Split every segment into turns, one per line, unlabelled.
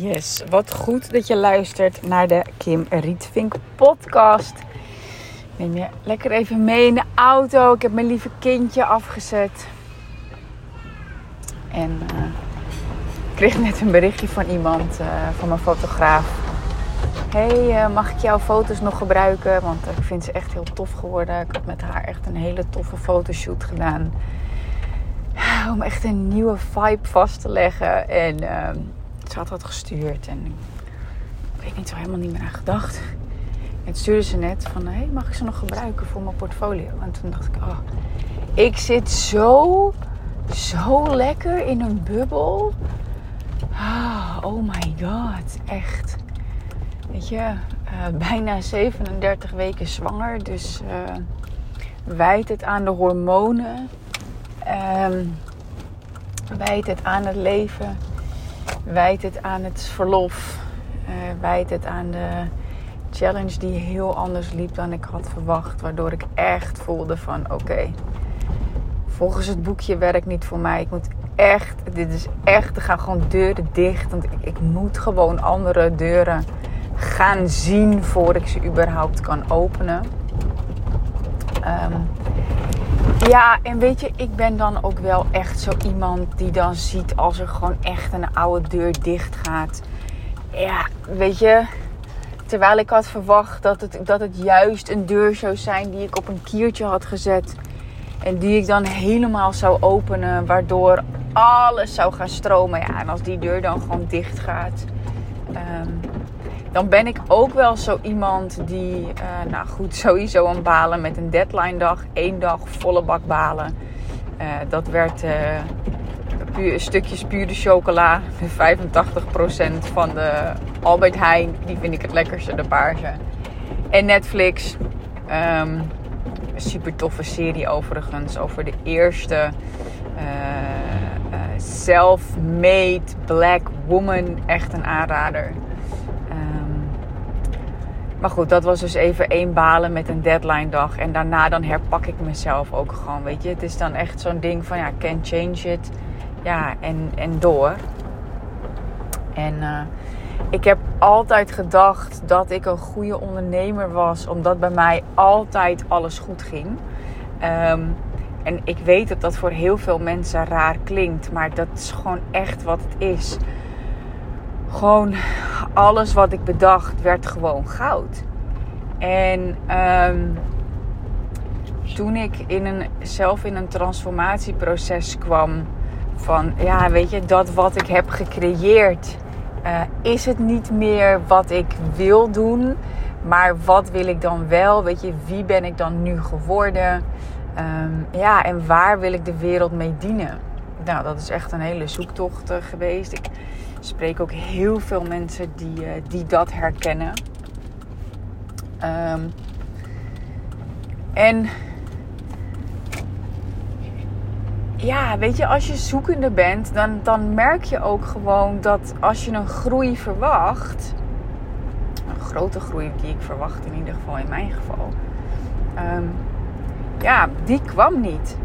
Yes, wat goed dat je luistert naar de Kim Rietvink podcast. Ik neem je lekker even mee in de auto. Ik heb mijn lieve kindje afgezet. En uh, ik kreeg net een berichtje van iemand, uh, van mijn fotograaf. Hey, uh, mag ik jouw foto's nog gebruiken? Want ik vind ze echt heel tof geworden. Ik heb met haar echt een hele toffe fotoshoot gedaan. Om echt een nieuwe vibe vast te leggen. En ze had dat gestuurd en ik weet niet zo helemaal niet meer aan gedacht. En stuurde ze net van, hé, hey, mag ik ze nog gebruiken voor mijn portfolio? En toen dacht ik, oh, ik zit zo, zo lekker in een bubbel. Ah, oh my god, echt. Weet je, uh, bijna 37 weken zwanger, dus uh, wijt het aan de hormonen. Um, wijt het aan het leven wijd het aan het verlof. Uh, het aan de challenge die heel anders liep dan ik had verwacht. Waardoor ik echt voelde van oké, volgens het boekje werkt niet voor mij. Ik moet echt, dit is echt, er gaan gewoon deuren dicht. Want ik, ik moet gewoon andere deuren gaan zien voordat ik ze überhaupt kan openen. Um, ja, en weet je, ik ben dan ook wel echt zo iemand die dan ziet als er gewoon echt een oude deur dicht gaat. Ja, weet je, terwijl ik had verwacht dat het, dat het juist een deur zou zijn die ik op een kiertje had gezet. En die ik dan helemaal zou openen, waardoor alles zou gaan stromen. Ja, en als die deur dan gewoon dicht gaat. Um, dan ben ik ook wel zo iemand die, uh, nou goed, sowieso aan balen met een deadline dag. één dag volle bak balen. Uh, dat werd uh, puur, stukjes pure chocola. 85% van de Albert Heijn. Die vind ik het lekkerste, de paarse. En Netflix. Um, super toffe serie overigens. Over de eerste self-made black woman. Echt een aanrader. Maar goed, dat was dus even één balen met een deadline dag. En daarna dan herpak ik mezelf ook gewoon, weet je. Het is dan echt zo'n ding van, ja, can change it. Ja, en, en door. En uh, ik heb altijd gedacht dat ik een goede ondernemer was. Omdat bij mij altijd alles goed ging. Um, en ik weet dat dat voor heel veel mensen raar klinkt. Maar dat is gewoon echt wat het is gewoon alles wat ik bedacht werd gewoon goud. En um, toen ik in een, zelf in een transformatieproces kwam van, ja, weet je, dat wat ik heb gecreëerd, uh, is het niet meer wat ik wil doen, maar wat wil ik dan wel? Weet je, wie ben ik dan nu geworden? Um, ja, en waar wil ik de wereld mee dienen? Nou, dat is echt een hele zoektocht uh, geweest. Ik, spreek ook heel veel mensen die, uh, die dat herkennen. Um, en ja, weet je, als je zoekende bent, dan, dan merk je ook gewoon dat als je een groei verwacht, een grote groei die ik verwacht in ieder geval in mijn geval, um, ja, die kwam niet.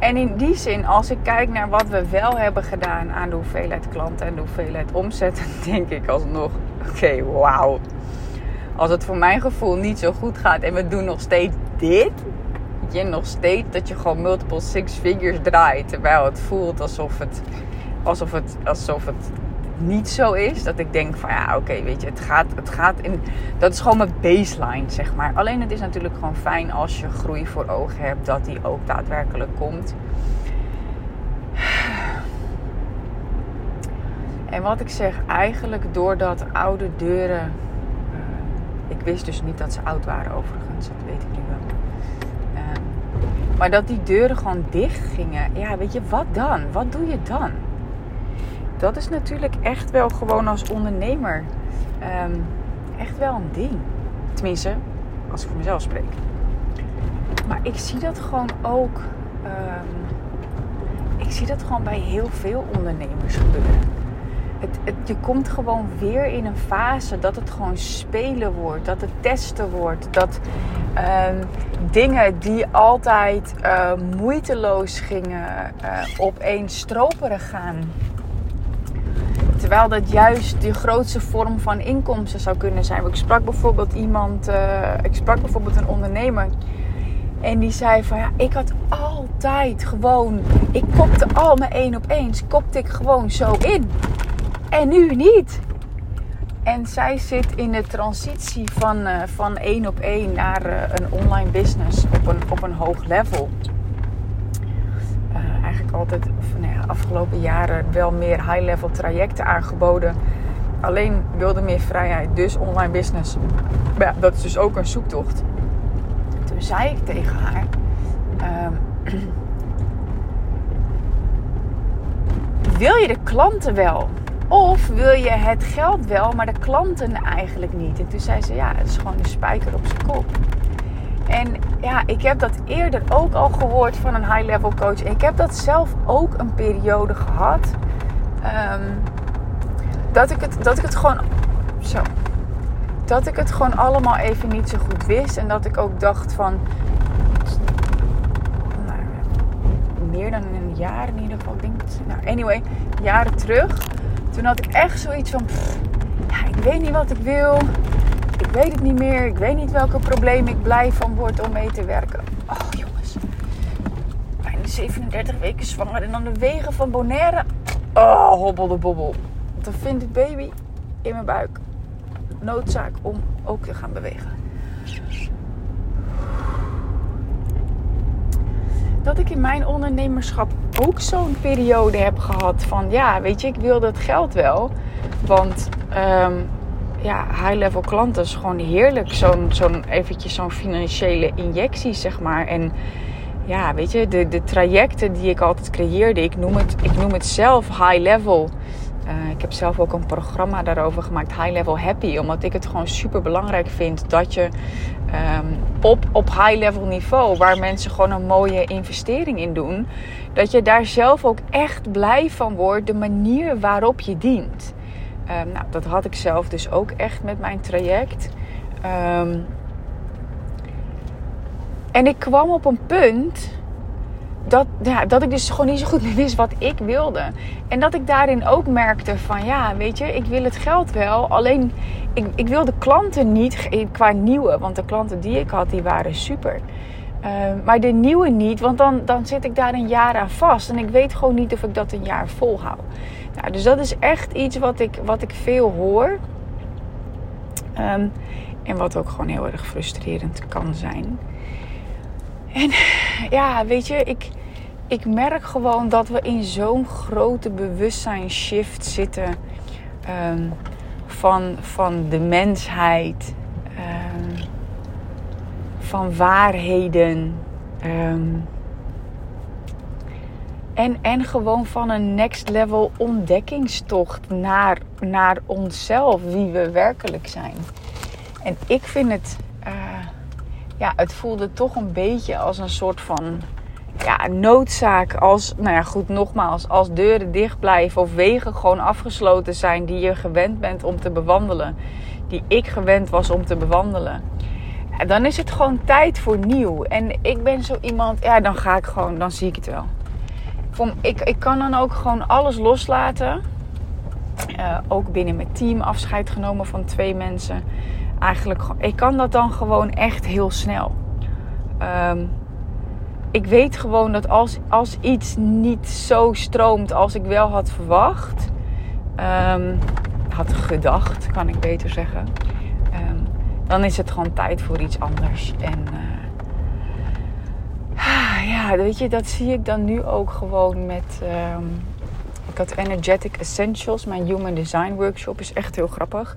En in die zin, als ik kijk naar wat we wel hebben gedaan aan de hoeveelheid klanten en de hoeveelheid omzet, denk ik alsnog: oké, okay, wauw. Als het voor mijn gevoel niet zo goed gaat en we doen nog steeds dit, je nog steeds dat je gewoon multiple six figures draait, terwijl het voelt alsof het, alsof het, alsof het niet zo is. Dat ik denk van ja, oké, weet je, het gaat, het gaat in. Dat is gewoon mijn baseline, zeg maar. Alleen het is natuurlijk gewoon fijn als je groei voor ogen hebt, dat die ook daadwerkelijk komt. En wat ik zeg, eigenlijk doordat oude deuren. Uh, ik wist dus niet dat ze oud waren, overigens, dat weet ik nu wel. Uh, maar dat die deuren gewoon dicht gingen. Ja, weet je, wat dan? Wat doe je dan? Dat is natuurlijk echt wel gewoon als ondernemer um, echt wel een ding. Tenminste, als ik voor mezelf spreek. Maar ik zie dat gewoon ook. Um, ik zie dat gewoon bij heel veel ondernemers gebeuren. Het, je komt gewoon weer in een fase dat het gewoon spelen wordt, dat het testen wordt, dat um, dingen die altijd uh, moeiteloos gingen, uh, opeens stroperen gaan Terwijl dat juist de grootste vorm van inkomsten zou kunnen zijn. Ik sprak bijvoorbeeld iemand, uh, ik sprak bijvoorbeeld een ondernemer. En die zei van ja, ik had altijd gewoon, ik kopte al mijn één op eens, kopte ik gewoon zo in. En nu niet. En zij zit in de transitie van, uh, van één op één naar uh, een online business op een, op een hoog level. Eigenlijk altijd, of, nou afgelopen jaren, wel meer high-level trajecten aangeboden. Alleen wilde meer vrijheid, dus online business. Maar ja, dat is dus ook een zoektocht. Toen zei ik tegen haar. Ehm, wil je de klanten wel? Of wil je het geld wel, maar de klanten eigenlijk niet? En toen zei ze, ja, het is gewoon een spijker op zijn kop. En ja, ik heb dat eerder ook al gehoord van een high-level coach. Ik heb dat zelf ook een periode gehad. Um, dat, ik het, dat ik het gewoon. Zo. Dat ik het gewoon allemaal even niet zo goed wist. En dat ik ook dacht van. Nou, meer dan een jaar in ieder geval. Ik denk, nou, anyway, jaren terug toen had ik echt zoiets van: ja, ik weet niet wat ik wil. Weet het niet meer. Ik weet niet welke probleem ik blij van word om mee te werken. Oh jongens. Bijna 37 weken zwanger en dan de wegen van Bonaire. Oh, hobbel de bobbel. Dan vindt het baby in mijn buik noodzaak om ook te gaan bewegen. dat ik in mijn ondernemerschap ook zo'n periode heb gehad van ja, weet je, ik wil dat geld wel. Want um, ja, high-level klanten is gewoon heerlijk. Zo'n zo'n eventjes zo'n financiële injectie, zeg maar. En ja, weet je, de, de trajecten die ik altijd creëerde, ik noem het, ik noem het zelf high-level. Uh, ik heb zelf ook een programma daarover gemaakt, High Level Happy. Omdat ik het gewoon super belangrijk vind dat je um, op, op high level niveau, waar mensen gewoon een mooie investering in doen, dat je daar zelf ook echt blij van wordt, de manier waarop je dient. Um, nou, dat had ik zelf dus ook echt met mijn traject. Um, en ik kwam op een punt dat, ja, dat ik dus gewoon niet zo goed wist wat ik wilde. En dat ik daarin ook merkte van ja, weet je, ik wil het geld wel. Alleen ik, ik wil de klanten niet qua nieuwe. Want de klanten die ik had, die waren super. Uh, maar de nieuwe niet, want dan, dan zit ik daar een jaar aan vast. En ik weet gewoon niet of ik dat een jaar volhoud. Dus dat is echt iets wat ik, wat ik veel hoor. Um, en wat ook gewoon heel erg frustrerend kan zijn. En ja, weet je, ik, ik merk gewoon dat we in zo'n grote bewustzijnsshift zitten um, van, van de mensheid, um, van waarheden. Um, en, en gewoon van een next level ontdekkingstocht naar, naar onszelf, wie we werkelijk zijn. En ik vind het, uh, ja, het voelde toch een beetje als een soort van ja, noodzaak als, nou ja, goed, nogmaals, als deuren dicht blijven of wegen gewoon afgesloten zijn die je gewend bent om te bewandelen, die ik gewend was om te bewandelen, ja, dan is het gewoon tijd voor nieuw. En ik ben zo iemand, ja, dan ga ik gewoon, dan zie ik het wel. Ik, ik kan dan ook gewoon alles loslaten. Uh, ook binnen mijn team afscheid genomen van twee mensen. Eigenlijk, ik kan dat dan gewoon echt heel snel. Um, ik weet gewoon dat als, als iets niet zo stroomt als ik wel had verwacht, um, had gedacht, kan ik beter zeggen, um, dan is het gewoon tijd voor iets anders. En uh, ja, weet je, dat zie ik dan nu ook gewoon met. Um, ik had Energetic Essentials, mijn Human Design Workshop, is echt heel grappig.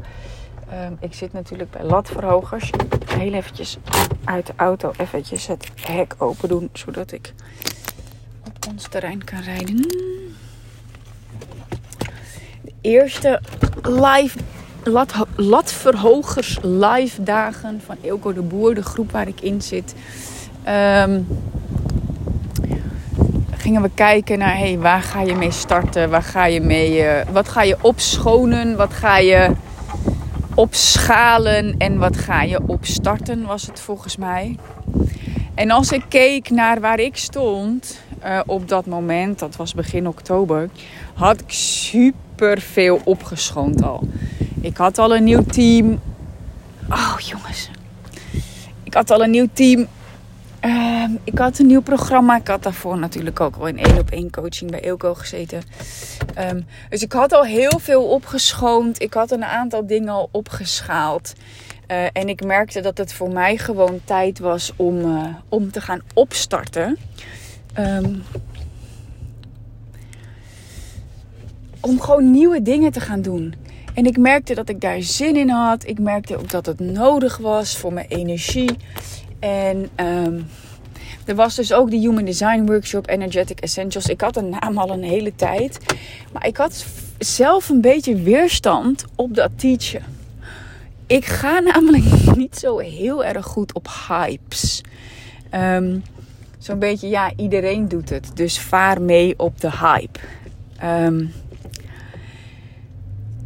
Um, ik zit natuurlijk bij latverhogers. Heel eventjes uit de auto eventjes het hek open doen. Zodat ik op ons terrein kan rijden. De eerste live lat, latverhogers live dagen van Eelco de Boer. De groep waar ik in zit. Um, gingen we kijken naar hey, waar ga je mee starten? Waar ga je mee? Uh, wat ga je opschonen? Wat ga je opschalen en wat ga je opstarten, was het volgens mij. En als ik keek naar waar ik stond uh, op dat moment, dat was begin oktober, had ik super veel opgeschoond al. Ik had al een nieuw team. Oh jongens. Ik had al een nieuw team. Ehm, ik had een nieuw programma. Ik had daarvoor natuurlijk ook al in één op één coaching bij Ilko gezeten. Ehm, dus ik had al heel veel opgeschoond. Ik had een aantal dingen al opgeschaald. Uh, en ik merkte dat het voor mij gewoon tijd was om, uh, om te gaan opstarten. Um, om gewoon nieuwe dingen te gaan doen. En ik merkte dat ik daar zin in had. Ik merkte ook dat het nodig was voor mijn energie. En um, er was dus ook de Human Design Workshop Energetic Essentials. Ik had een naam al een hele tijd. Maar ik had zelf een beetje weerstand op dat teachen. Ik ga namelijk niet zo heel erg goed op hypes. Um, Zo'n beetje, ja, iedereen doet het. Dus vaar mee op de hype. Um,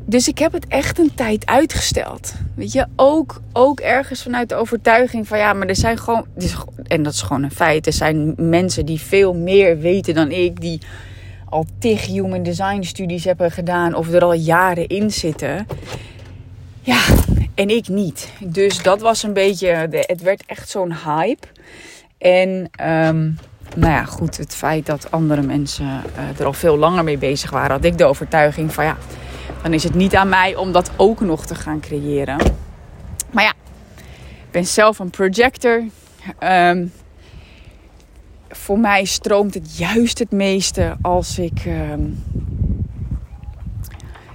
dus ik heb het echt een tijd uitgesteld. Weet je, ook, ook ergens vanuit de overtuiging van ja, maar er zijn gewoon, en dat is gewoon een feit, er zijn mensen die veel meer weten dan ik, die al tig human design studies hebben gedaan of er al jaren in zitten. Ja, en ik niet. Dus dat was een beetje, het werd echt zo'n hype. En um, nou ja, goed, het feit dat andere mensen uh, er al veel langer mee bezig waren, had ik de overtuiging van ja dan is het niet aan mij om dat ook nog te gaan creëren. Maar ja, ik ben zelf een projector. Um, voor mij stroomt het juist het meeste als ik um,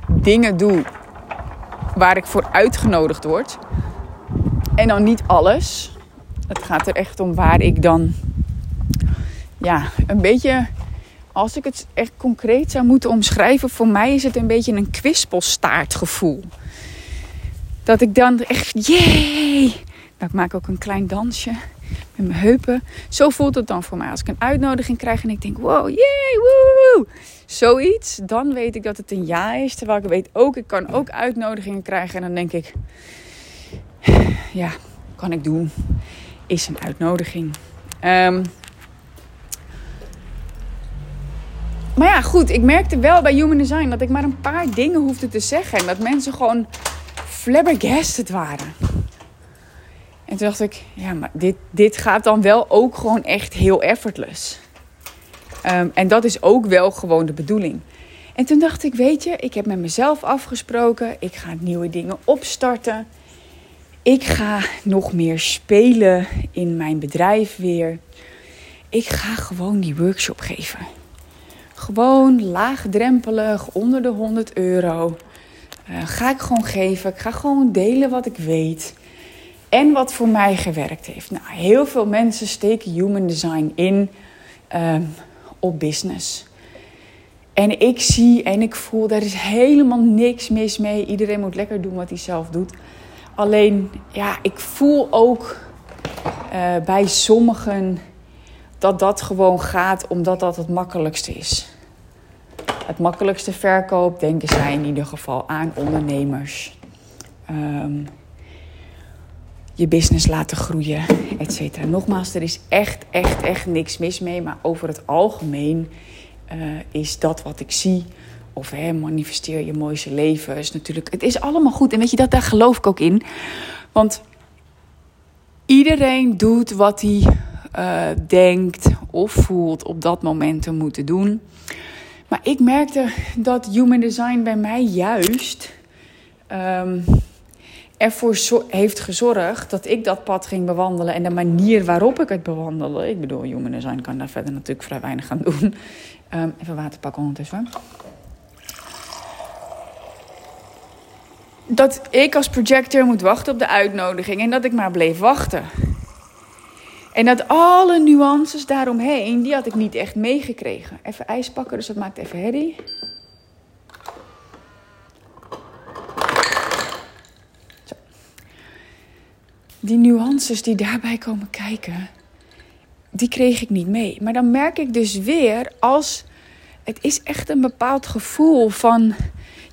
dingen doe waar ik voor uitgenodigd word. En dan niet alles. Het gaat er echt om waar ik dan ja, een beetje als ik het echt concreet zou moeten omschrijven, voor mij is het een beetje een kwispelstaartgevoel. Dat ik dan echt, jee! Nou, ik maak ook een klein dansje met mijn heupen. Zo voelt het dan voor mij. Als ik een uitnodiging krijg en ik denk, wow, jee, woe! Zoiets, dan weet ik dat het een ja is. Terwijl ik weet ook, ik kan ook uitnodigingen krijgen. En dan denk ik, ja, kan ik doen. Is een uitnodiging. Um, Maar ja, goed, ik merkte wel bij Human Design dat ik maar een paar dingen hoefde te zeggen. En dat mensen gewoon flabbergasted waren. En toen dacht ik, ja, maar dit, dit gaat dan wel ook gewoon echt heel effortless. Um, en dat is ook wel gewoon de bedoeling. En toen dacht ik, weet je, ik heb met mezelf afgesproken. Ik ga nieuwe dingen opstarten. Ik ga nog meer spelen in mijn bedrijf weer. Ik ga gewoon die workshop geven. Gewoon laagdrempelig, onder de 100 euro. Uh, ga ik gewoon geven. Ik ga gewoon delen wat ik weet. En wat voor mij gewerkt heeft. Nou, heel veel mensen steken human design in um, op business. En ik zie en ik voel, daar is helemaal niks mis mee. Iedereen moet lekker doen wat hij zelf doet. Alleen, ja, ik voel ook uh, bij sommigen dat dat gewoon gaat omdat dat het makkelijkste is. Het makkelijkste verkoop denken zij in ieder geval aan ondernemers. Um, je business laten groeien, et cetera. Nogmaals, er is echt, echt, echt niks mis mee. Maar over het algemeen uh, is dat wat ik zie. Of hè, manifesteer je mooiste leven. Is natuurlijk, het is allemaal goed. En weet je, dat, daar geloof ik ook in. Want iedereen doet wat hij uh, denkt of voelt op dat moment te moeten doen. Maar ik merkte dat human design bij mij juist um, ervoor heeft gezorgd dat ik dat pad ging bewandelen. En de manier waarop ik het bewandelde. Ik bedoel, human design kan daar verder natuurlijk vrij weinig aan doen. Um, even water pakken ondertussen. Dat ik als projector moet wachten op de uitnodiging en dat ik maar bleef wachten. En dat alle nuances daaromheen, die had ik niet echt meegekregen. Even ijs pakken, dus dat maakt even herrie. Zo. Die nuances die daarbij komen kijken, die kreeg ik niet mee. Maar dan merk ik dus weer als het is echt een bepaald gevoel van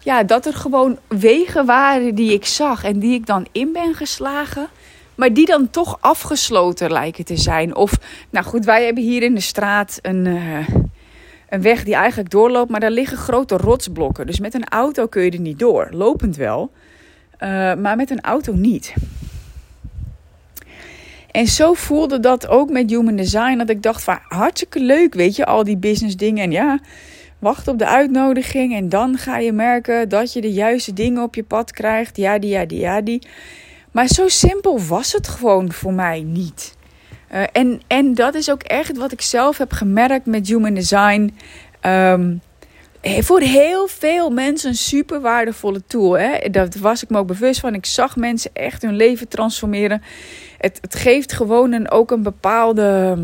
ja, dat er gewoon wegen waren die ik zag en die ik dan in ben geslagen maar die dan toch afgesloten lijken te zijn. Of, nou goed, wij hebben hier in de straat een, uh, een weg die eigenlijk doorloopt, maar daar liggen grote rotsblokken. Dus met een auto kun je er niet door. Lopend wel, uh, maar met een auto niet. En zo voelde dat ook met Human Design. Dat ik dacht van hartstikke leuk, weet je, al die business dingen. En ja, wacht op de uitnodiging. En dan ga je merken dat je de juiste dingen op je pad krijgt. Ja, die, ja, die, ja, die. Maar zo simpel was het gewoon voor mij niet. Uh, en, en dat is ook echt wat ik zelf heb gemerkt met Human Design. Um, voor heel veel mensen een super waardevolle tool. Hè? Dat was ik me ook bewust van. Ik zag mensen echt hun leven transformeren. Het, het geeft gewoon een, ook een bepaalde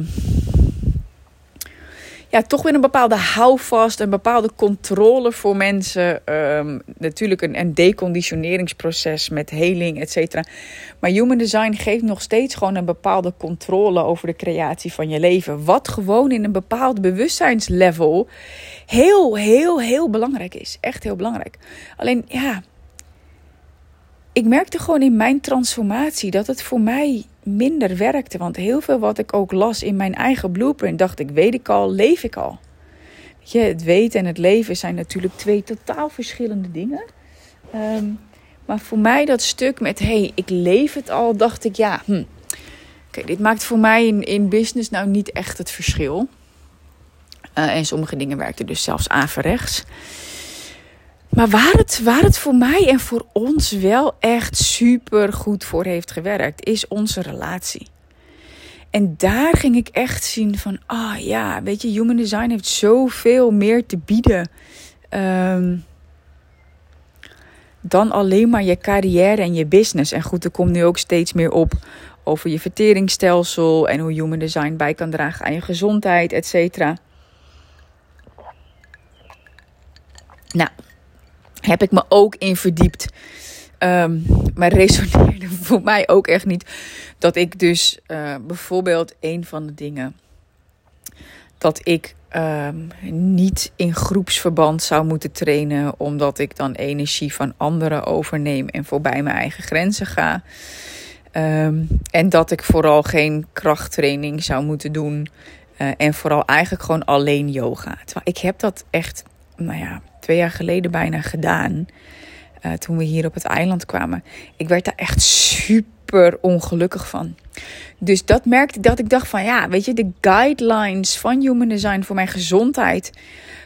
ja, toch weer een bepaalde houvast, een bepaalde controle voor mensen. Um, natuurlijk een, een deconditioneringsproces met heling, et cetera. Maar human design geeft nog steeds gewoon een bepaalde controle over de creatie van je leven. Wat gewoon in een bepaald bewustzijnslevel heel, heel, heel belangrijk is. Echt heel belangrijk. Alleen ja, ik merkte gewoon in mijn transformatie dat het voor mij minder werkte. Want heel veel wat ik ook las in mijn eigen blueprint, dacht ik, weet ik al, leef ik al. Weet je, het weten en het leven zijn natuurlijk twee totaal verschillende dingen. Ehm, maar voor mij dat stuk met, hey, ik leef het al, dacht ik, ja, hm. Oké, dit maakt voor mij in, in business nou niet echt het verschil. Uh, en sommige dingen werkten dus zelfs averechts. Maar waar het, waar het voor mij en voor ons wel echt super goed voor heeft gewerkt, is onze relatie. En daar ging ik echt zien van, ah ja, weet je, human design heeft zoveel meer te bieden. Um, dan alleen maar je carrière en je business. En goed, er komt nu ook steeds meer op over je verteringsstelsel en hoe human design bij kan dragen aan je gezondheid, et cetera. Nou, heb ik me ook in verdiept. Um, maar resoneerde voor mij ook echt niet dat ik dus uh, bijvoorbeeld een van de dingen dat ik um, niet in groepsverband zou moeten trainen, omdat ik dan energie van anderen overneem en voorbij mijn eigen grenzen ga. Um, en dat ik vooral geen krachttraining zou moeten doen. Uh, en vooral eigenlijk gewoon alleen yoga. Ik heb dat echt, nou ja, twee jaar geleden bijna gedaan. Uh, toen we hier op het eiland kwamen. Ik werd daar echt super ongelukkig van. Dus dat merkte dat ik dacht van ja, weet je, de guidelines van Human Design voor mijn gezondheid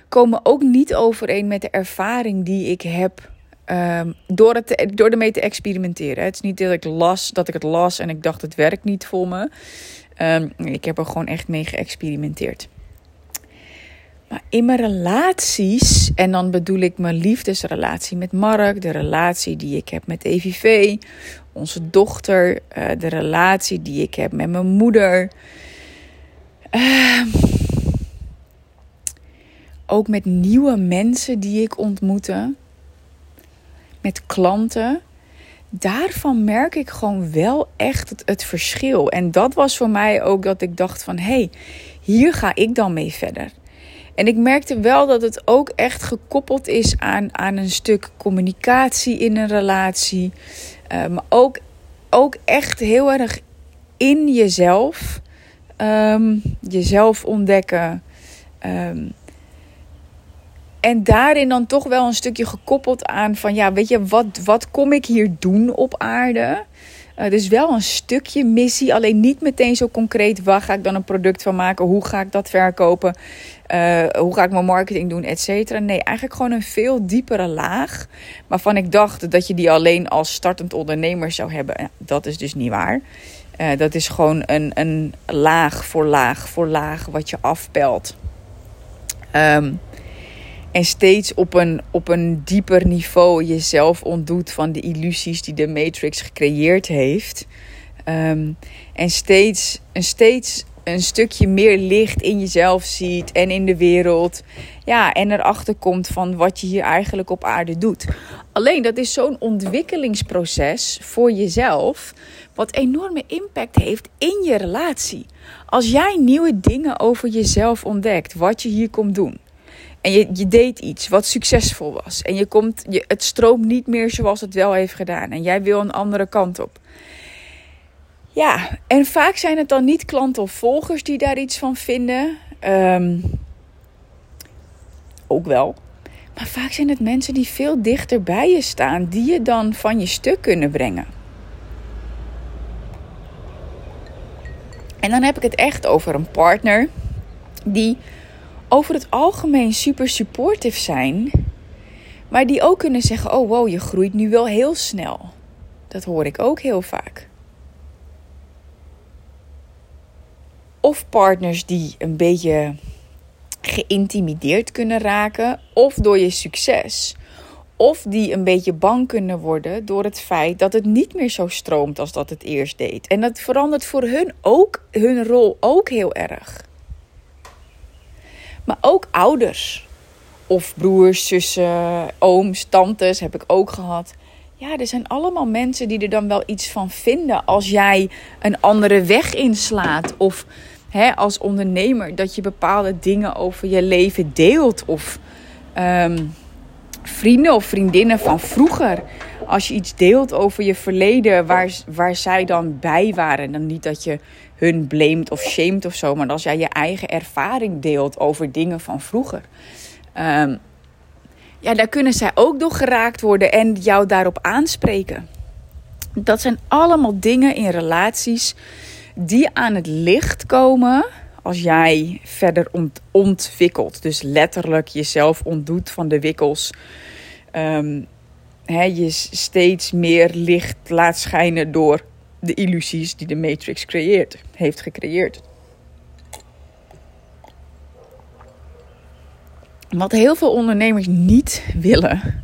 komen ook niet overeen met de ervaring die ik heb um, door, het door ermee te experimenteren. Het is niet dat ik las, dat ik het las en ik dacht het werkt niet voor me. Um, ik heb er gewoon echt mee geëxperimenteerd. Maar in mijn relaties, en dan bedoel ik mijn liefdesrelatie met Mark, de relatie die ik heb met EVV, onze dochter, uh, de relatie die ik heb met mijn moeder. Uh, ook met nieuwe mensen die ik ontmoette, met klanten. Daarvan merk ik gewoon wel echt het, het verschil. En dat was voor mij ook dat ik dacht van hé, hey, hier ga ik dan mee verder. En ik merkte wel dat het ook echt gekoppeld is aan, aan een stuk communicatie in een relatie. Uh, maar ook, ook echt heel erg in jezelf. Um, jezelf ontdekken. Um, en daarin dan toch wel een stukje gekoppeld aan van ja, weet je, wat, wat kom ik hier doen op aarde? Uh, dus wel een stukje missie, alleen niet meteen zo concreet. Waar ga ik dan een product van maken? Hoe ga ik dat verkopen? Uh, hoe ga ik mijn marketing doen, et cetera? Nee, eigenlijk gewoon een veel diepere laag. Waarvan ik dacht dat je die alleen als startend ondernemer zou hebben. Dat is dus niet waar. Uh, dat is gewoon een, een laag voor laag voor laag wat je afpelt. Um, en steeds op een, op een dieper niveau jezelf ontdoet van de illusies die de Matrix gecreëerd heeft. Um, en steeds, een steeds een stukje meer licht in jezelf ziet en in de wereld. Ja, en erachter komt van wat je hier eigenlijk op aarde doet. Alleen dat is zo'n ontwikkelingsproces voor jezelf, wat enorme impact heeft in je relatie. Als jij nieuwe dingen over jezelf ontdekt, wat je hier komt doen. En je, je deed iets wat succesvol was. En je komt, je, het stroomt niet meer zoals het wel heeft gedaan. En jij wil een andere kant op. Ja, en vaak zijn het dan niet klanten of volgers die daar iets van vinden. Um, ook wel. Maar vaak zijn het mensen die veel dichter bij je staan, die je dan van je stuk kunnen brengen. En dan heb ik het echt over een partner die over het algemeen super supportive zijn, maar die ook kunnen zeggen: Oh wow, je groeit nu wel heel snel. Dat hoor ik ook heel vaak. Of partners die een beetje geïntimideerd kunnen raken, of door je succes. Of die een beetje bang kunnen worden door het feit dat het niet meer zo stroomt als dat het eerst deed. En dat verandert voor hun ook hun rol ook heel erg. Maar ook ouders. Of broers, zussen, ooms, tantes heb ik ook gehad. Ja, er zijn allemaal mensen die er dan wel iets van vinden als jij een andere weg inslaat. Of hè, als ondernemer dat je bepaalde dingen over je leven deelt. Of ehm, vrienden of vriendinnen van vroeger. Als je iets deelt over je verleden waar, waar zij dan bij waren. Dan niet dat je hun blamed of shamed of zo. Maar als jij je eigen ervaring deelt over dingen van vroeger. Um, ja, daar kunnen zij ook door geraakt worden en jou daarop aanspreken. Dat zijn allemaal dingen in relaties die aan het licht komen als jij verder ontwikkelt. Dus letterlijk jezelf ontdoet van de wikkels. Um, je steeds meer licht laat schijnen door de illusies die de Matrix creëert, heeft gecreëerd. Wat heel veel ondernemers niet willen,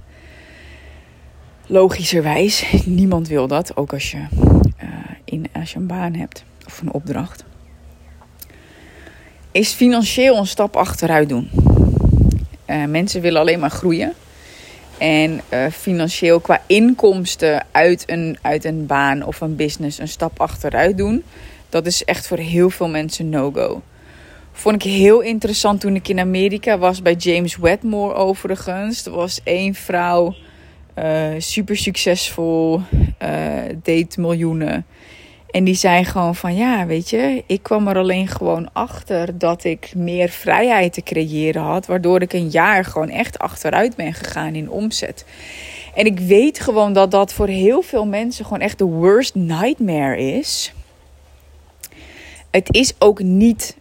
logischerwijs, niemand wil dat, ook als je, uh, in, als je een baan hebt of een opdracht, is financieel een stap achteruit doen. Uh, mensen willen alleen maar groeien. En uh, financieel qua inkomsten uit een, uit een baan of een business een stap achteruit doen, dat is echt voor heel veel mensen no-go. Vond ik heel interessant toen ik in Amerika was bij James Wedmore overigens. Er was één vrouw, uh, super succesvol, deed miljoenen. En die zei gewoon van ja, weet je, ik kwam er alleen gewoon achter dat ik meer vrijheid te creëren had. Waardoor ik een jaar gewoon echt achteruit ben gegaan in omzet. En ik weet gewoon dat dat voor heel veel mensen gewoon echt de worst nightmare is. Het is ook niet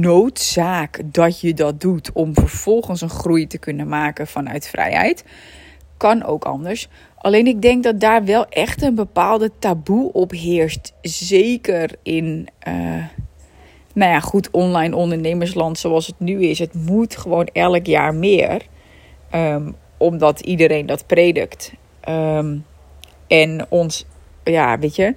noodzaak dat je dat doet om vervolgens een groei te kunnen maken vanuit vrijheid. Kan ook anders. Alleen ik denk dat daar wel echt een bepaalde taboe op heerst. Zeker in, uh, nou ja, goed, online ondernemersland zoals het nu is. Het moet gewoon elk jaar meer. Um, omdat iedereen dat predikt. Um, en ons, ja, weet je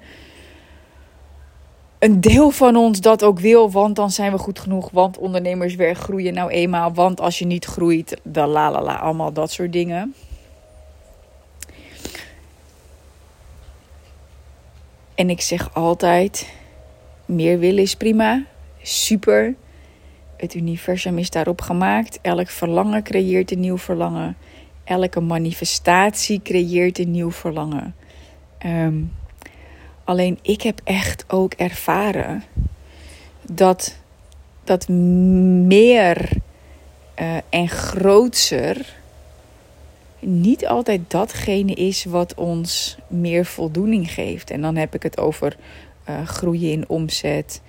een deel van ons dat ook wil, want dan zijn we goed genoeg, want ondernemers weer groeien nou eenmaal, want als je niet groeit, dan la la la, allemaal dat soort dingen. En ik zeg altijd: meer willen is prima, super. Het universum is daarop gemaakt. Elk verlangen creëert een nieuw verlangen. Elke manifestatie creëert een nieuw verlangen. Um, Alleen ik heb echt ook ervaren dat dat meer uh, en grootser niet altijd datgene is wat ons meer voldoening geeft. En dan heb ik het over uh, groeien in omzet,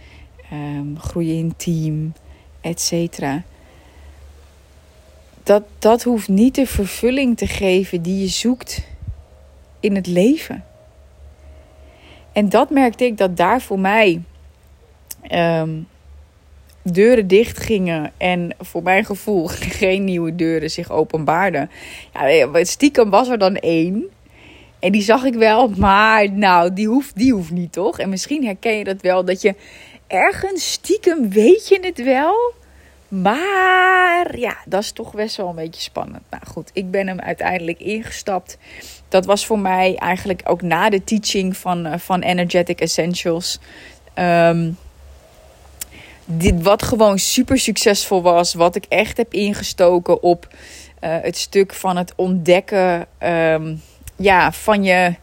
um, groeien in team, etc. Dat, dat hoeft niet de vervulling te geven die je zoekt in het leven. En dat merkte ik dat daar voor mij um, deuren dicht gingen en voor mijn gevoel geen nieuwe deuren zich openbaarden. Ja, stiekem was er dan één. En die zag ik wel, maar nou, die hoeft, die hoeft niet toch? En misschien herken je dat wel, dat je ergens stiekem weet je het wel. Maar ja, dat is toch best wel een beetje spannend. Nou goed, ik ben hem uiteindelijk ingestapt dat was voor mij eigenlijk ook na de teaching van, uh, van Energetic Essentials. Um, dit, wat gewoon super succesvol was. Wat ik echt heb ingestoken op uh, het stuk van het ontdekken um, ja, van je.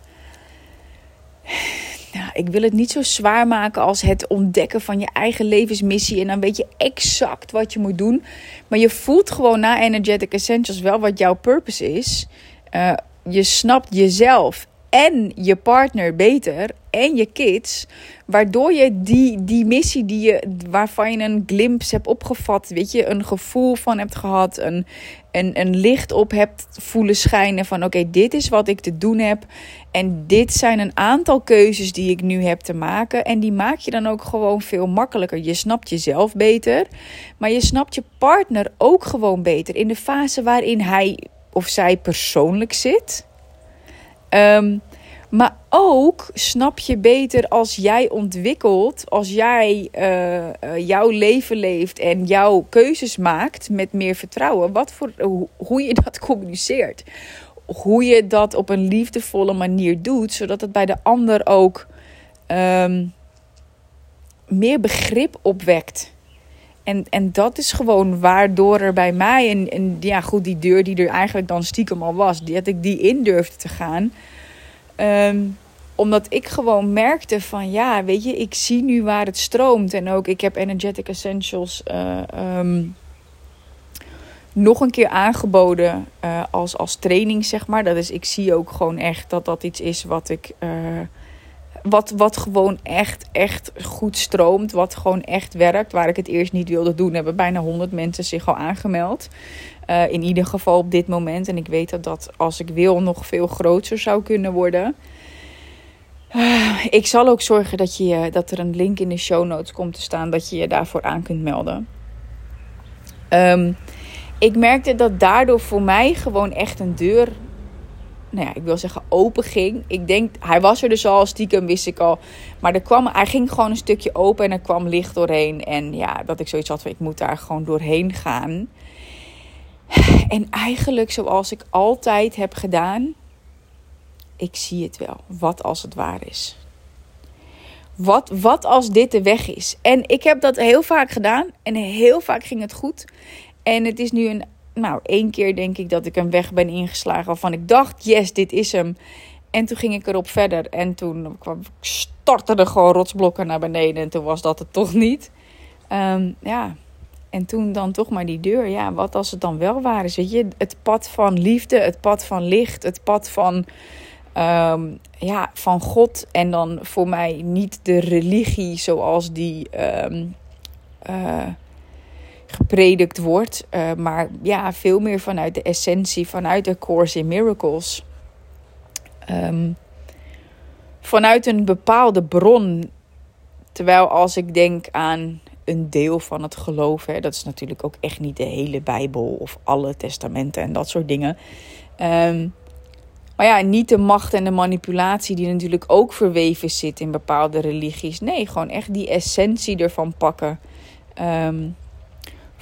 Nou, ik wil het niet zo zwaar maken als het ontdekken van je eigen levensmissie. En dan weet je exact wat je moet doen. Maar je voelt gewoon na Energetic Essentials wel wat jouw purpose is. Uh, je snapt jezelf en je partner beter en je kids. Waardoor je die, die missie die je, waarvan je een glimpse hebt opgevat, weet je, een gevoel van hebt gehad, een, een, een licht op hebt voelen schijnen van oké, dit is wat ik te doen heb. En dit zijn een aantal keuzes die ik nu heb te maken. En die maak je dan ook gewoon veel makkelijker. Je snapt jezelf beter, maar je snapt je partner ook gewoon beter in de fase waarin hij of zij persoonlijk zit. Um, maar ook snap je beter als jij ontwikkelt, als jij uh, jouw leven leeft en jouw keuzes maakt met meer vertrouwen, wat voor, hoe je dat communiceert. Hoe je dat op een liefdevolle manier doet, zodat het bij de ander ook um, meer begrip opwekt. En, en dat is gewoon waardoor er bij mij, en, en ja goed, die deur die er eigenlijk dan stiekem al was, dat ik die in durfde te gaan. Um, omdat ik gewoon merkte van ja, weet je, ik zie nu waar het stroomt. En ook ik heb Energetic Essentials uh, nog een keer aangeboden uh, als, als training, zeg maar. Dat is, ik zie ook gewoon echt dat dat iets is wat ik. Uh, wat, wat gewoon echt, echt goed stroomt. Wat gewoon echt werkt. Waar ik het eerst niet wilde doen, hebben bijna 100 mensen zich al aangemeld. Uh, in ieder geval op dit moment. En ik weet dat dat als ik wil nog veel groter zou kunnen worden. Uh, ik zal ook zorgen dat, je, dat er een link in de show notes komt te staan. Dat je je daarvoor aan kunt melden. Um, ik merkte dat daardoor voor mij gewoon echt een deur nou ik wil zeggen open ging. Ik denk, hij was er dus al, stiekem wist ik al. Maar er kwam, hij ging gewoon een stukje open en er kwam licht doorheen. En ja, dat ik zoiets had van, ik moet daar gewoon doorheen gaan. En eigenlijk zoals ik altijd heb gedaan, ik zie het wel. Wat als het waar is? Wat, wat als dit de weg is? En ik heb dat heel vaak gedaan en heel vaak ging het goed. En het is nu een nou, één keer denk ik dat ik een weg ben ingeslagen waarvan ik dacht, yes, dit is hem. En toen ging ik erop verder en toen kwam, stortte er gewoon rotsblokken naar beneden en toen was dat het toch niet. Um, ja, en toen dan toch maar die deur. Ja, wat als het dan wel waar is? Weet je, het pad van liefde, het pad van licht, het pad van, um, ja, van God. En dan voor mij niet de religie zoals die. Um, uh, gepredikt wordt. Uh, maar ja, veel meer vanuit de essentie, vanuit de Course in Miracles. Um, vanuit een bepaalde bron. Terwijl als ik denk aan een deel van het geloof, hè, dat is natuurlijk ook echt niet de hele Bijbel of alle testamenten en dat soort dingen. Um, maar ja, niet de macht en de manipulatie die natuurlijk ook verweven zit in bepaalde religies. Nee, gewoon echt die essentie ervan pakken. Um,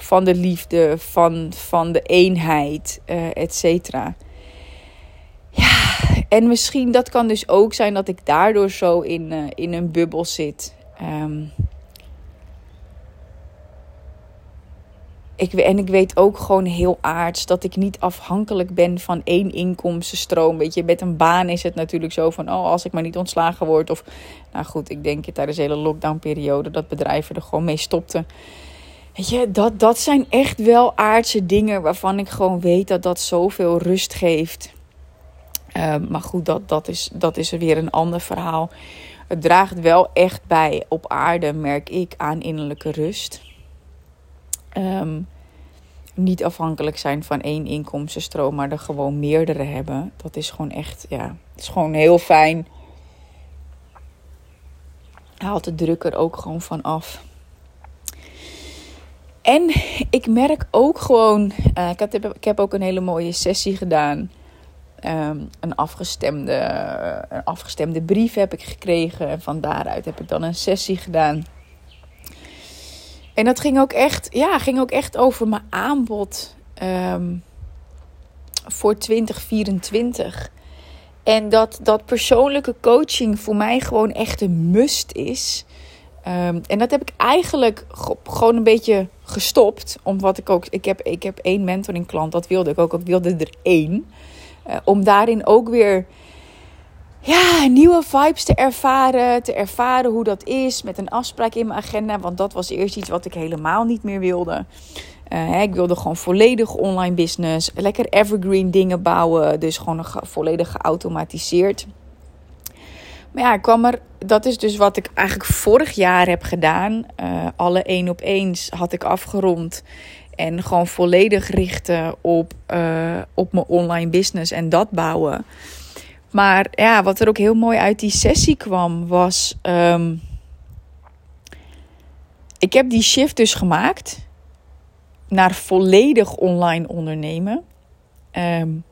van de liefde, van, van de eenheid, uh, et cetera. Ja, en misschien dat kan dus ook zijn dat ik daardoor zo in, uh, in een bubbel zit. Um, ik, en ik weet ook gewoon heel aards dat ik niet afhankelijk ben van één inkomstenstroom. Weet je, met een baan is het natuurlijk zo van, oh, als ik maar niet ontslagen word. Of, nou goed, ik denk tijdens de hele lockdownperiode dat bedrijven er gewoon mee stopten. Weet je, dat, dat zijn echt wel aardse dingen waarvan ik gewoon weet dat dat zoveel rust geeft. Uh, maar goed, dat, dat, is, dat is weer een ander verhaal. Het draagt wel echt bij op aarde, merk ik, aan innerlijke rust. Um, niet afhankelijk zijn van één inkomstenstroom, maar er gewoon meerdere hebben. Dat is gewoon echt, ja, is gewoon heel fijn. Haalt de druk er ook gewoon van af. En ik merk ook gewoon, uh, ik, heb, ik heb ook een hele mooie sessie gedaan. Um, een, afgestemde, een afgestemde brief heb ik gekregen. En van daaruit heb ik dan een sessie gedaan. En dat ging ook echt, ja, ging ook echt over mijn aanbod um, voor 2024. En dat, dat persoonlijke coaching voor mij gewoon echt een must is. Um, en dat heb ik eigenlijk gewoon een beetje gestopt. Omdat ik ook, ik heb, ik heb één mentoring klant, dat wilde ik ook. Ik wilde er één. Uh, om daarin ook weer ja, nieuwe vibes te ervaren. Te ervaren hoe dat is met een afspraak in mijn agenda. Want dat was eerst iets wat ik helemaal niet meer wilde. Uh, ik wilde gewoon volledig online business. Lekker evergreen dingen bouwen. Dus gewoon volledig geautomatiseerd. Maar ja, kwam er. Dat is dus wat ik eigenlijk vorig jaar heb gedaan. Uh, alle één op eens had ik afgerond. En gewoon volledig richten op, uh, op mijn online business en dat bouwen. Maar ja, wat er ook heel mooi uit die sessie kwam, was. Um, ik heb die shift dus gemaakt naar volledig online ondernemen. Um,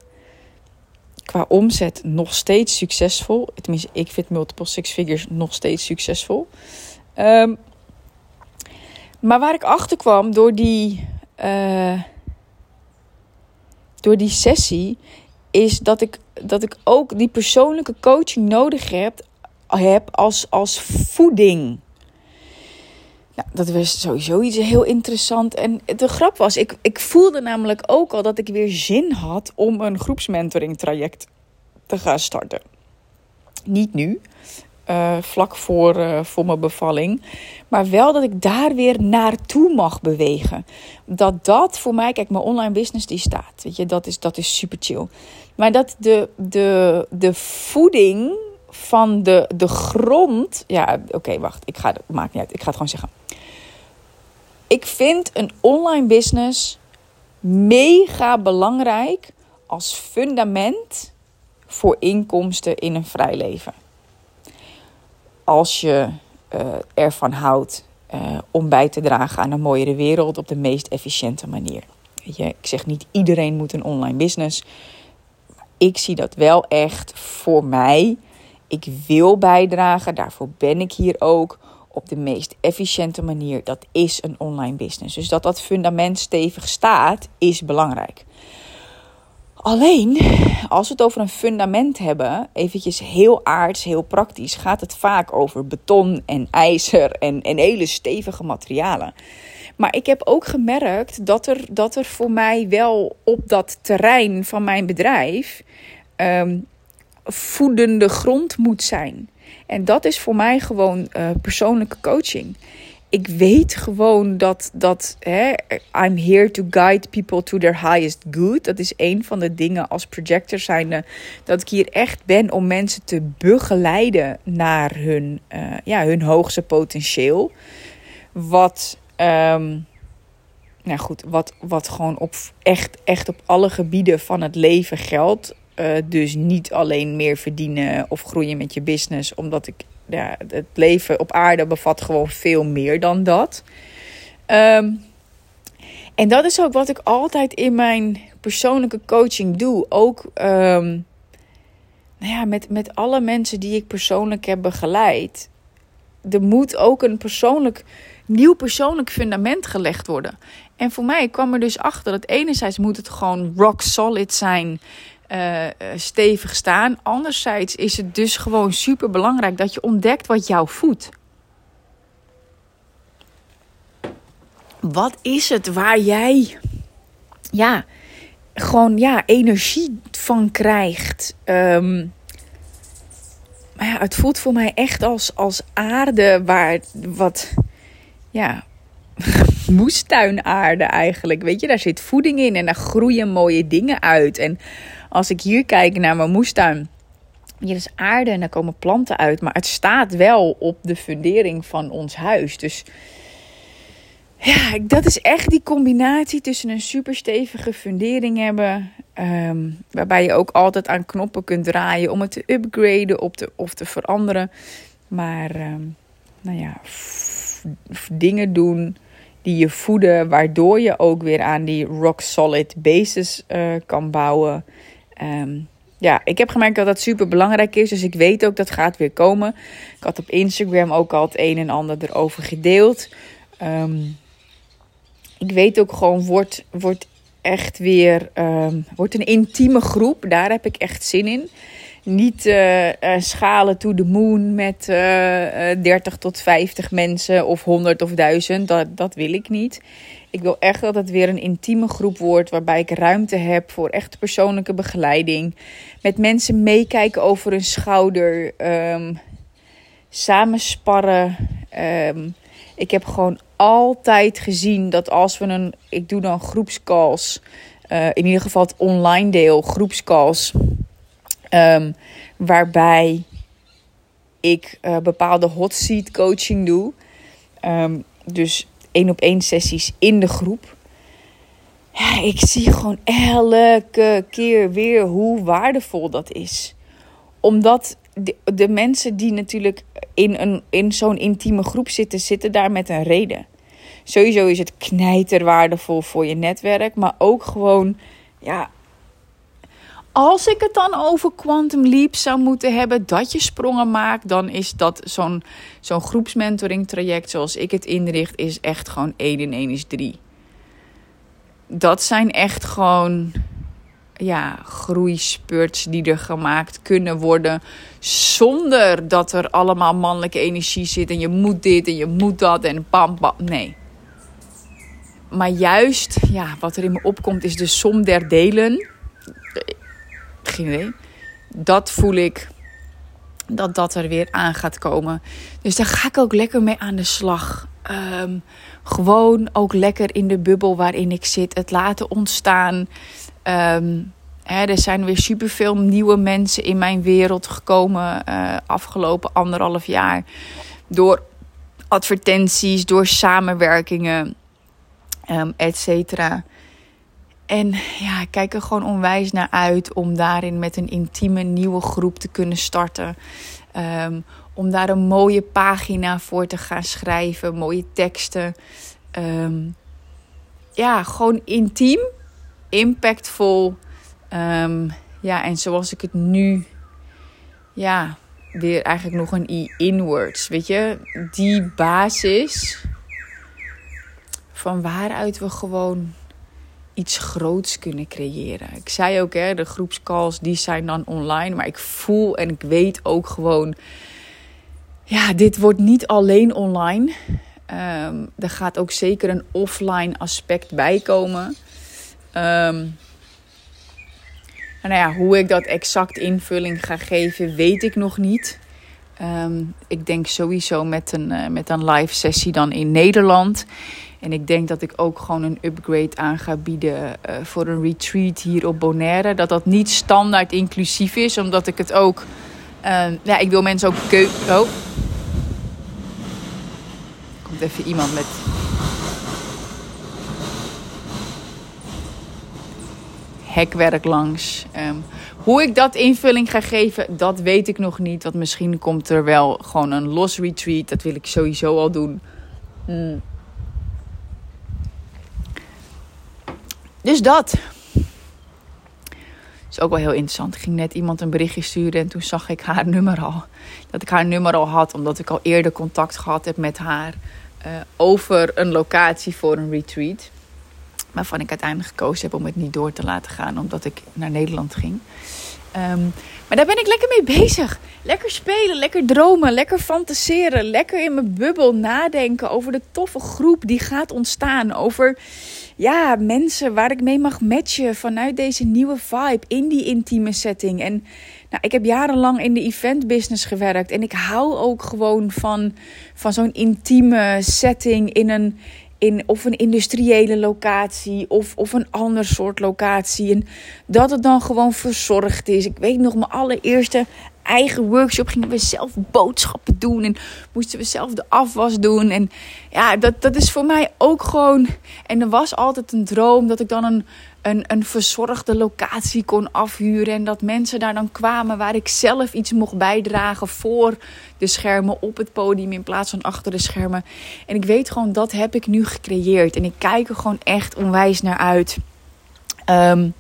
qua omzet nog steeds succesvol. Tenminste, ik vind multiple six figures nog steeds succesvol. Um, maar waar ik achter kwam door die, uh, door die sessie, is dat ik, dat ik ook die persoonlijke coaching nodig heb, heb als, als voeding. Nou, dat was sowieso iets heel interessant. En de grap was, ik, ik voelde namelijk ook al dat ik weer zin had om een groepsmentoring traject te gaan starten. Niet nu, uh, vlak voor, uh, voor mijn bevalling. Maar wel dat ik daar weer naartoe mag bewegen. Dat dat voor mij, kijk, mijn online business die staat. Weet je, dat is, dat is super chill. Maar dat de, de, de voeding van de, de grond. Ja, oké, wacht. Ik ga, maakt niet uit. Ik ga het gewoon zeggen. Ik vind een online business mega belangrijk als fundament voor inkomsten in een vrij leven. Als je uh, ervan houdt uh, om bij te dragen aan een mooiere wereld op de meest efficiënte manier. Je, ik zeg niet iedereen moet een online business. Ik zie dat wel echt voor mij. Ik wil bijdragen, daarvoor ben ik hier ook op de meest efficiënte manier. Dat is een online business. Dus dat dat fundament stevig staat, is belangrijk. Alleen, als we het over een fundament hebben, eventjes heel aards, heel praktisch, gaat het vaak over beton en ijzer en, en hele stevige materialen. Maar ik heb ook gemerkt dat er, dat er voor mij wel op dat terrein van mijn bedrijf um, voedende grond moet zijn. En dat is voor mij gewoon uh, persoonlijke coaching. Ik weet gewoon dat, dat hè, I'm here to guide people to their highest good. Dat is een van de dingen als projector zijnde. Dat ik hier echt ben om mensen te begeleiden naar hun, uh, ja, hun hoogste potentieel. Wat, um, nou goed, wat, wat gewoon op echt, echt op alle gebieden van het leven geldt. Uh, dus niet alleen meer verdienen of groeien met je business, omdat ik ja, het leven op aarde bevat gewoon veel meer dan dat. Um, en dat is ook wat ik altijd in mijn persoonlijke coaching doe. Ook um, nou ja, met, met alle mensen die ik persoonlijk heb begeleid. Er moet ook een persoonlijk, nieuw persoonlijk fundament gelegd worden. En voor mij kwam er dus achter dat enerzijds moet het gewoon rock solid zijn uh, stevig staan. Anderzijds is het dus gewoon super belangrijk dat je ontdekt wat jou voedt. Wat is het waar jij ja, gewoon ja, energie van krijgt? Maar ja, het voelt voor mij echt als, als aarde waar wat ja, moestuinaarde eigenlijk. Weet je, daar zit voeding in en daar groeien mooie dingen uit. En als ik hier kijk naar mijn moestuin. Hier is aarde en daar komen planten uit. Maar het staat wel op de fundering van ons huis. Dus ja, dat is echt die combinatie tussen een super stevige fundering hebben. Ehm, waarbij je ook altijd aan knoppen kunt draaien om het te upgraden of te, of te veranderen. Maar um, nou ja, dingen doen die je voeden, waardoor je ook weer aan die rock solid basis uh, kan bouwen. Um, ja, ik heb gemerkt dat dat super belangrijk is. Dus ik weet ook dat gaat weer komen. Ik had op Instagram ook al het een en ander erover gedeeld. Um, ik weet ook gewoon, wordt, wordt echt weer um, wordt een intieme groep. Daar heb ik echt zin in. Niet uh, uh, schalen to the moon met uh, 30 tot 50 mensen of 100 of 1000. Dat, dat wil ik niet. Ik wil echt dat het weer een intieme groep wordt. Waarbij ik ruimte heb voor echt persoonlijke begeleiding. Met mensen meekijken over hun schouder. Um, samen sparren. Ehm, ik heb gewoon altijd gezien dat als we een. Ik doe dan groepscalls. Uh, in ieder geval het online deel, groepscalls. Um, waarbij ik uh, bepaalde hot seat coaching doe. Dus één op één sessies in de groep. Ja, ik zie gewoon elke keer weer hoe waardevol dat is. Omdat de, de mensen die natuurlijk in, een, in zo'n intieme groep zitten, zitten daar met een reden. Sowieso is het knijter waardevol voor je netwerk, maar ook gewoon, ja, als ik het dan over Quantum Leap zou moeten hebben, dat je sprongen maakt, dan is dat zo'n zo'n groepsmentoring traject zoals ik het inricht, is echt gewoon 1 in 1 is 3. Dat zijn echt gewoon ja, groeispurts die er gemaakt kunnen worden. Zonder dat er allemaal mannelijke energie zit. En je moet dit en je moet dat en pam, pam. Nee. Maar juist, ja, wat er in me opkomt is de som der delen. Geen idee. Dat voel ik dat dat er weer aan gaat komen. Dus daar ga ik ook lekker mee aan de slag. Um, gewoon ook lekker in de bubbel waarin ik zit. Het laten ontstaan. Um, hè, er zijn weer superveel nieuwe mensen in mijn wereld gekomen. Uh, afgelopen anderhalf jaar. Door advertenties, door samenwerkingen, um, et cetera. En ja, ik kijk er gewoon onwijs naar uit om daarin met een intieme nieuwe groep te kunnen starten. Um, om daar een mooie pagina voor te gaan schrijven, mooie teksten. Um, ja, gewoon intiem, impactvol. Um, ja, en zoals ik het nu, ja, weer eigenlijk nog een i inwards, weet je, die basis van waaruit we gewoon iets groots kunnen creëren. Ik zei ook, hè, de groepscalls die zijn dan online, maar ik voel en ik weet ook gewoon, ja, dit wordt niet alleen online. Um, er gaat ook zeker een offline aspect bij komen. Um, nou ja, hoe ik dat exact invulling ga geven, weet ik nog niet. Um, ik denk sowieso met een, uh, met een live sessie dan in Nederland. En ik denk dat ik ook gewoon een upgrade aan ga bieden uh, voor een retreat hier op Bonaire. Dat dat niet standaard inclusief is, omdat ik het ook. Uh, ja, ik wil mensen ook keuken. Oh. Komt even iemand met. Hekwerk langs. Um, hoe ik dat invulling ga geven, dat weet ik nog niet. Want misschien komt er wel gewoon een los retreat. Dat wil ik sowieso al doen. Mm. Dus dat. Is ook wel heel interessant. Ik ging net iemand een berichtje sturen en toen zag ik haar nummer al. Dat ik haar nummer al had, omdat ik al eerder contact gehad heb met haar uh, over een locatie voor een retreat. Waarvan ik uiteindelijk gekozen heb om het niet door te laten gaan, omdat ik naar Nederland ging. Um, maar daar ben ik lekker mee bezig. Lekker spelen, lekker dromen, lekker fantaseren. Lekker in mijn bubbel nadenken over de toffe groep die gaat ontstaan. Over ja, mensen waar ik mee mag matchen vanuit deze nieuwe vibe in die intieme setting. En nou, ik heb jarenlang in de event business gewerkt. En ik hou ook gewoon van, van zo'n intieme setting in een, in of een industriële locatie of, of een ander soort locatie. En dat het dan gewoon verzorgd is. Ik weet nog, mijn allereerste eigen workshop gingen we zelf boodschappen doen en moesten we zelf de afwas doen. En ja, dat, dat is voor mij ook gewoon. En er was altijd een droom dat ik dan een, een, een verzorgde locatie kon afhuren. En dat mensen daar dan kwamen waar ik zelf iets mocht bijdragen voor de schermen op het podium in plaats van achter de schermen. En ik weet gewoon, dat heb ik nu gecreëerd. En ik kijk er gewoon echt onwijs naar uit. Um,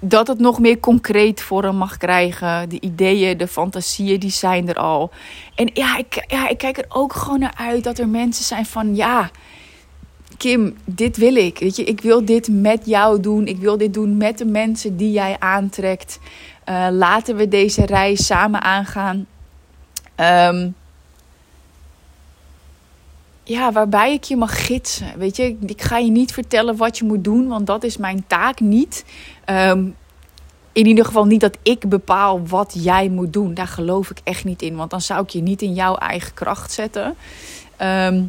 dat het nog meer concreet vorm mag krijgen. De ideeën, de fantasieën, die zijn er al. En ja ik, ja, ik kijk er ook gewoon naar uit dat er mensen zijn van ja. Kim, dit wil ik. Weet je, ik wil dit met jou doen. Ik wil dit doen met de mensen die jij aantrekt. Uh, laten we deze reis samen aangaan. Um, ja, waarbij ik je mag gidsen. Weet je, ik ga je niet vertellen wat je moet doen, want dat is mijn taak niet. Ehm, in ieder geval niet dat ik bepaal wat jij moet doen. Daar geloof ik echt niet in, want dan zou ik je niet in jouw eigen kracht zetten. Ehm,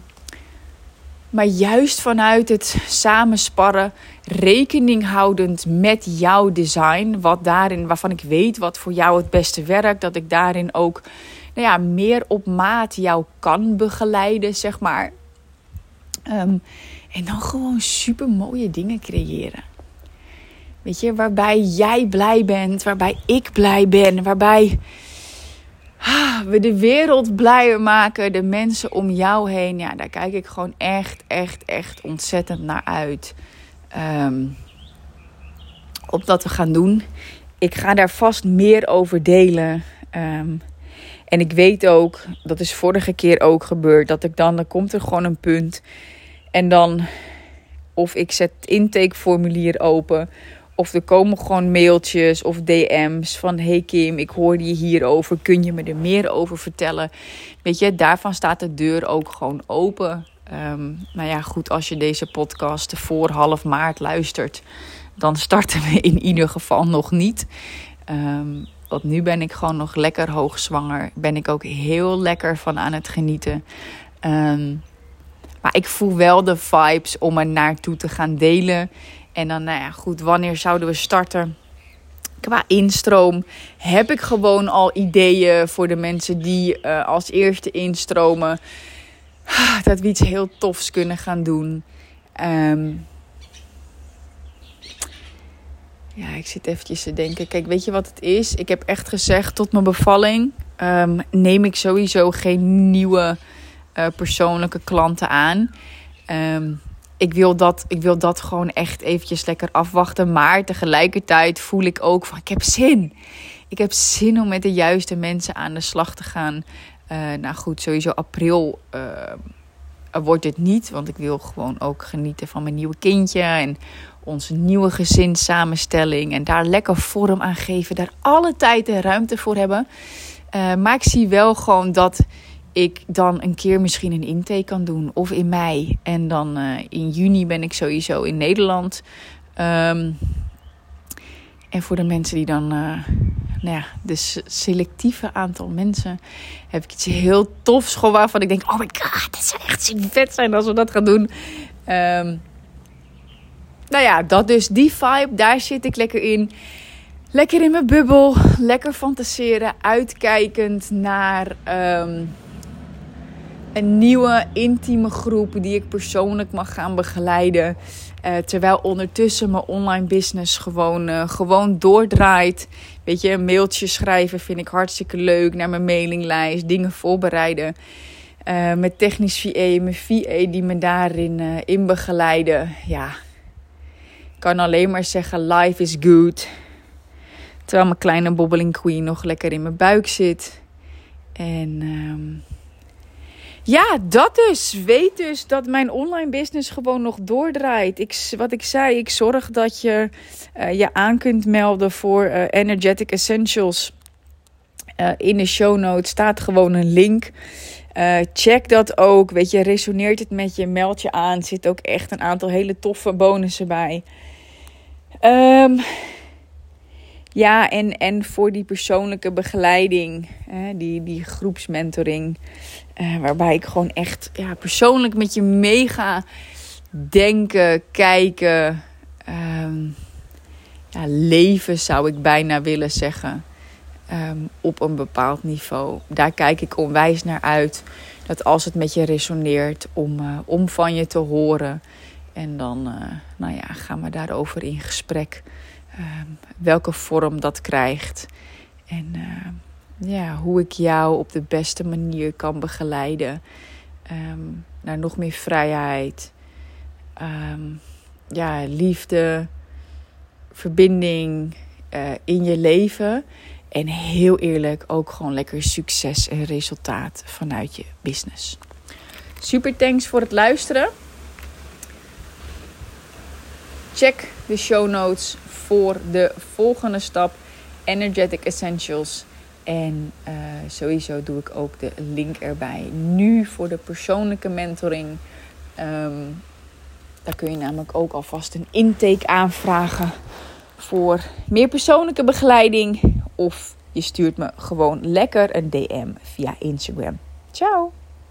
maar juist vanuit het samensparren, rekening houdend met jouw design, wat daarin, waarvan ik weet wat voor jou het beste werkt, dat ik daarin ook nou ja, meer op maat jou kan begeleiden, zeg maar. Ehm, en dan gewoon super mooie dingen creëren. Weet je, waarbij jij blij bent, waarbij ik blij ben, waarbij we de wereld blijer maken, de mensen om jou heen. Ja, daar kijk ik gewoon echt, echt, echt ontzettend naar uit. Um, op dat we gaan doen. Ik ga daar vast meer over delen. Um, en ik weet ook, dat is vorige keer ook gebeurd, dat ik dan, dan komt er gewoon een punt. En dan, of ik zet het intakeformulier open, of er komen gewoon mailtjes of DM's van: Hey Kim, ik hoorde je hierover. Kun je me er meer over vertellen? Weet je, daarvan staat de deur ook gewoon open. Um, nou ja, goed, als je deze podcast voor half maart luistert, dan starten we in ieder geval nog niet. Um, want nu ben ik gewoon nog lekker hoogzwanger. Ben ik ook heel lekker van aan het genieten. Ehm, maar ik voel wel de vibes om er naartoe te gaan delen. En dan, nou ja, goed, wanneer zouden we starten? Qua instroom heb ik gewoon al ideeën voor de mensen die uh, als eerste instromen. Dat we iets heel tofs kunnen gaan doen. Um, ja, ik zit eventjes te denken. Kijk, weet je wat het is? Ik heb echt gezegd tot mijn bevalling um, neem ik sowieso geen nieuwe uh, persoonlijke klanten aan. Um, ik, wil dat, ik wil dat gewoon echt eventjes lekker afwachten. Maar tegelijkertijd voel ik ook van ik heb zin. Ik heb zin om met de juiste mensen aan de slag te gaan. Uh, nou goed, sowieso april uh, wordt het niet. Want ik wil gewoon ook genieten van mijn nieuwe kindje. En onze nieuwe gezinssamenstelling. En daar lekker vorm aan geven. Daar alle tijd en ruimte voor hebben. Uh, maar ik zie wel gewoon dat ik dan een keer misschien een intake kan doen. Of in mei. En dan uh, in juni ben ik sowieso in Nederland. Um, en voor de mensen die dan, uh, nou ja, dus selectieve aantal mensen, heb ik iets heel tofs gewoon waarvan ik denk, oh my god, dat zou echt vet zijn als we dat gaan doen. Um, nou ja, dat dus, die vibe, daar zit ik lekker in. Lekker in mijn bubbel, lekker fantaseren, uitkijkend naar um, een nieuwe intieme groep die ik persoonlijk mag gaan begeleiden. Uh, terwijl ondertussen mijn online business gewoon, uh, gewoon doordraait. Weet je, een mailtje schrijven vind ik hartstikke leuk. Naar mijn mailinglijst, dingen voorbereiden. Uh, met technisch VA, mijn VA die me daarin in begeleiden. Ja, kan alleen maar zeggen: life is good. Terwijl mijn kleine bobbeling queen nog lekker in mijn buik zit. En um, ja, dat dus. Weet dus dat mijn online business gewoon nog doordraait. Ik, wat ik zei, ik zorg dat je uh, je aan kunt melden voor uh, Energetic Essentials. Uh, in de show notes staat gewoon een link. check dat ook. Weet je, resoneert het met je, meld je aan. Zit ook echt een aantal hele toffe bonussen bij. Um, ja, en, en voor die persoonlijke begeleiding, hè, die, die groepsmentoring, uh, waarbij ik gewoon echt ja, persoonlijk met je meega denken, kijken, um, ja, leven zou ik bijna willen zeggen, um, op een bepaald niveau. Daar kijk ik onwijs naar uit. Dat als het met je resoneert, om, uh, om van je te horen. En dan, uh, nou ja, gaan we daarover in gesprek. Um, welke vorm dat krijgt. En uh, ja, hoe ik jou op de beste manier kan begeleiden. Um, naar nog meer vrijheid. Ja, liefde. Verbinding uh, in je leven. En heel eerlijk ook gewoon lekker succes en resultaat vanuit je business. Super thanks voor het luisteren. Check de show notes voor de volgende stap: Energetic Essentials. En uh, sowieso doe ik ook de link erbij. Nu voor de persoonlijke mentoring. Um, daar kun je namelijk ook alvast een intake aanvragen voor meer persoonlijke begeleiding. Of je stuurt me gewoon lekker een DM via Instagram. Ciao!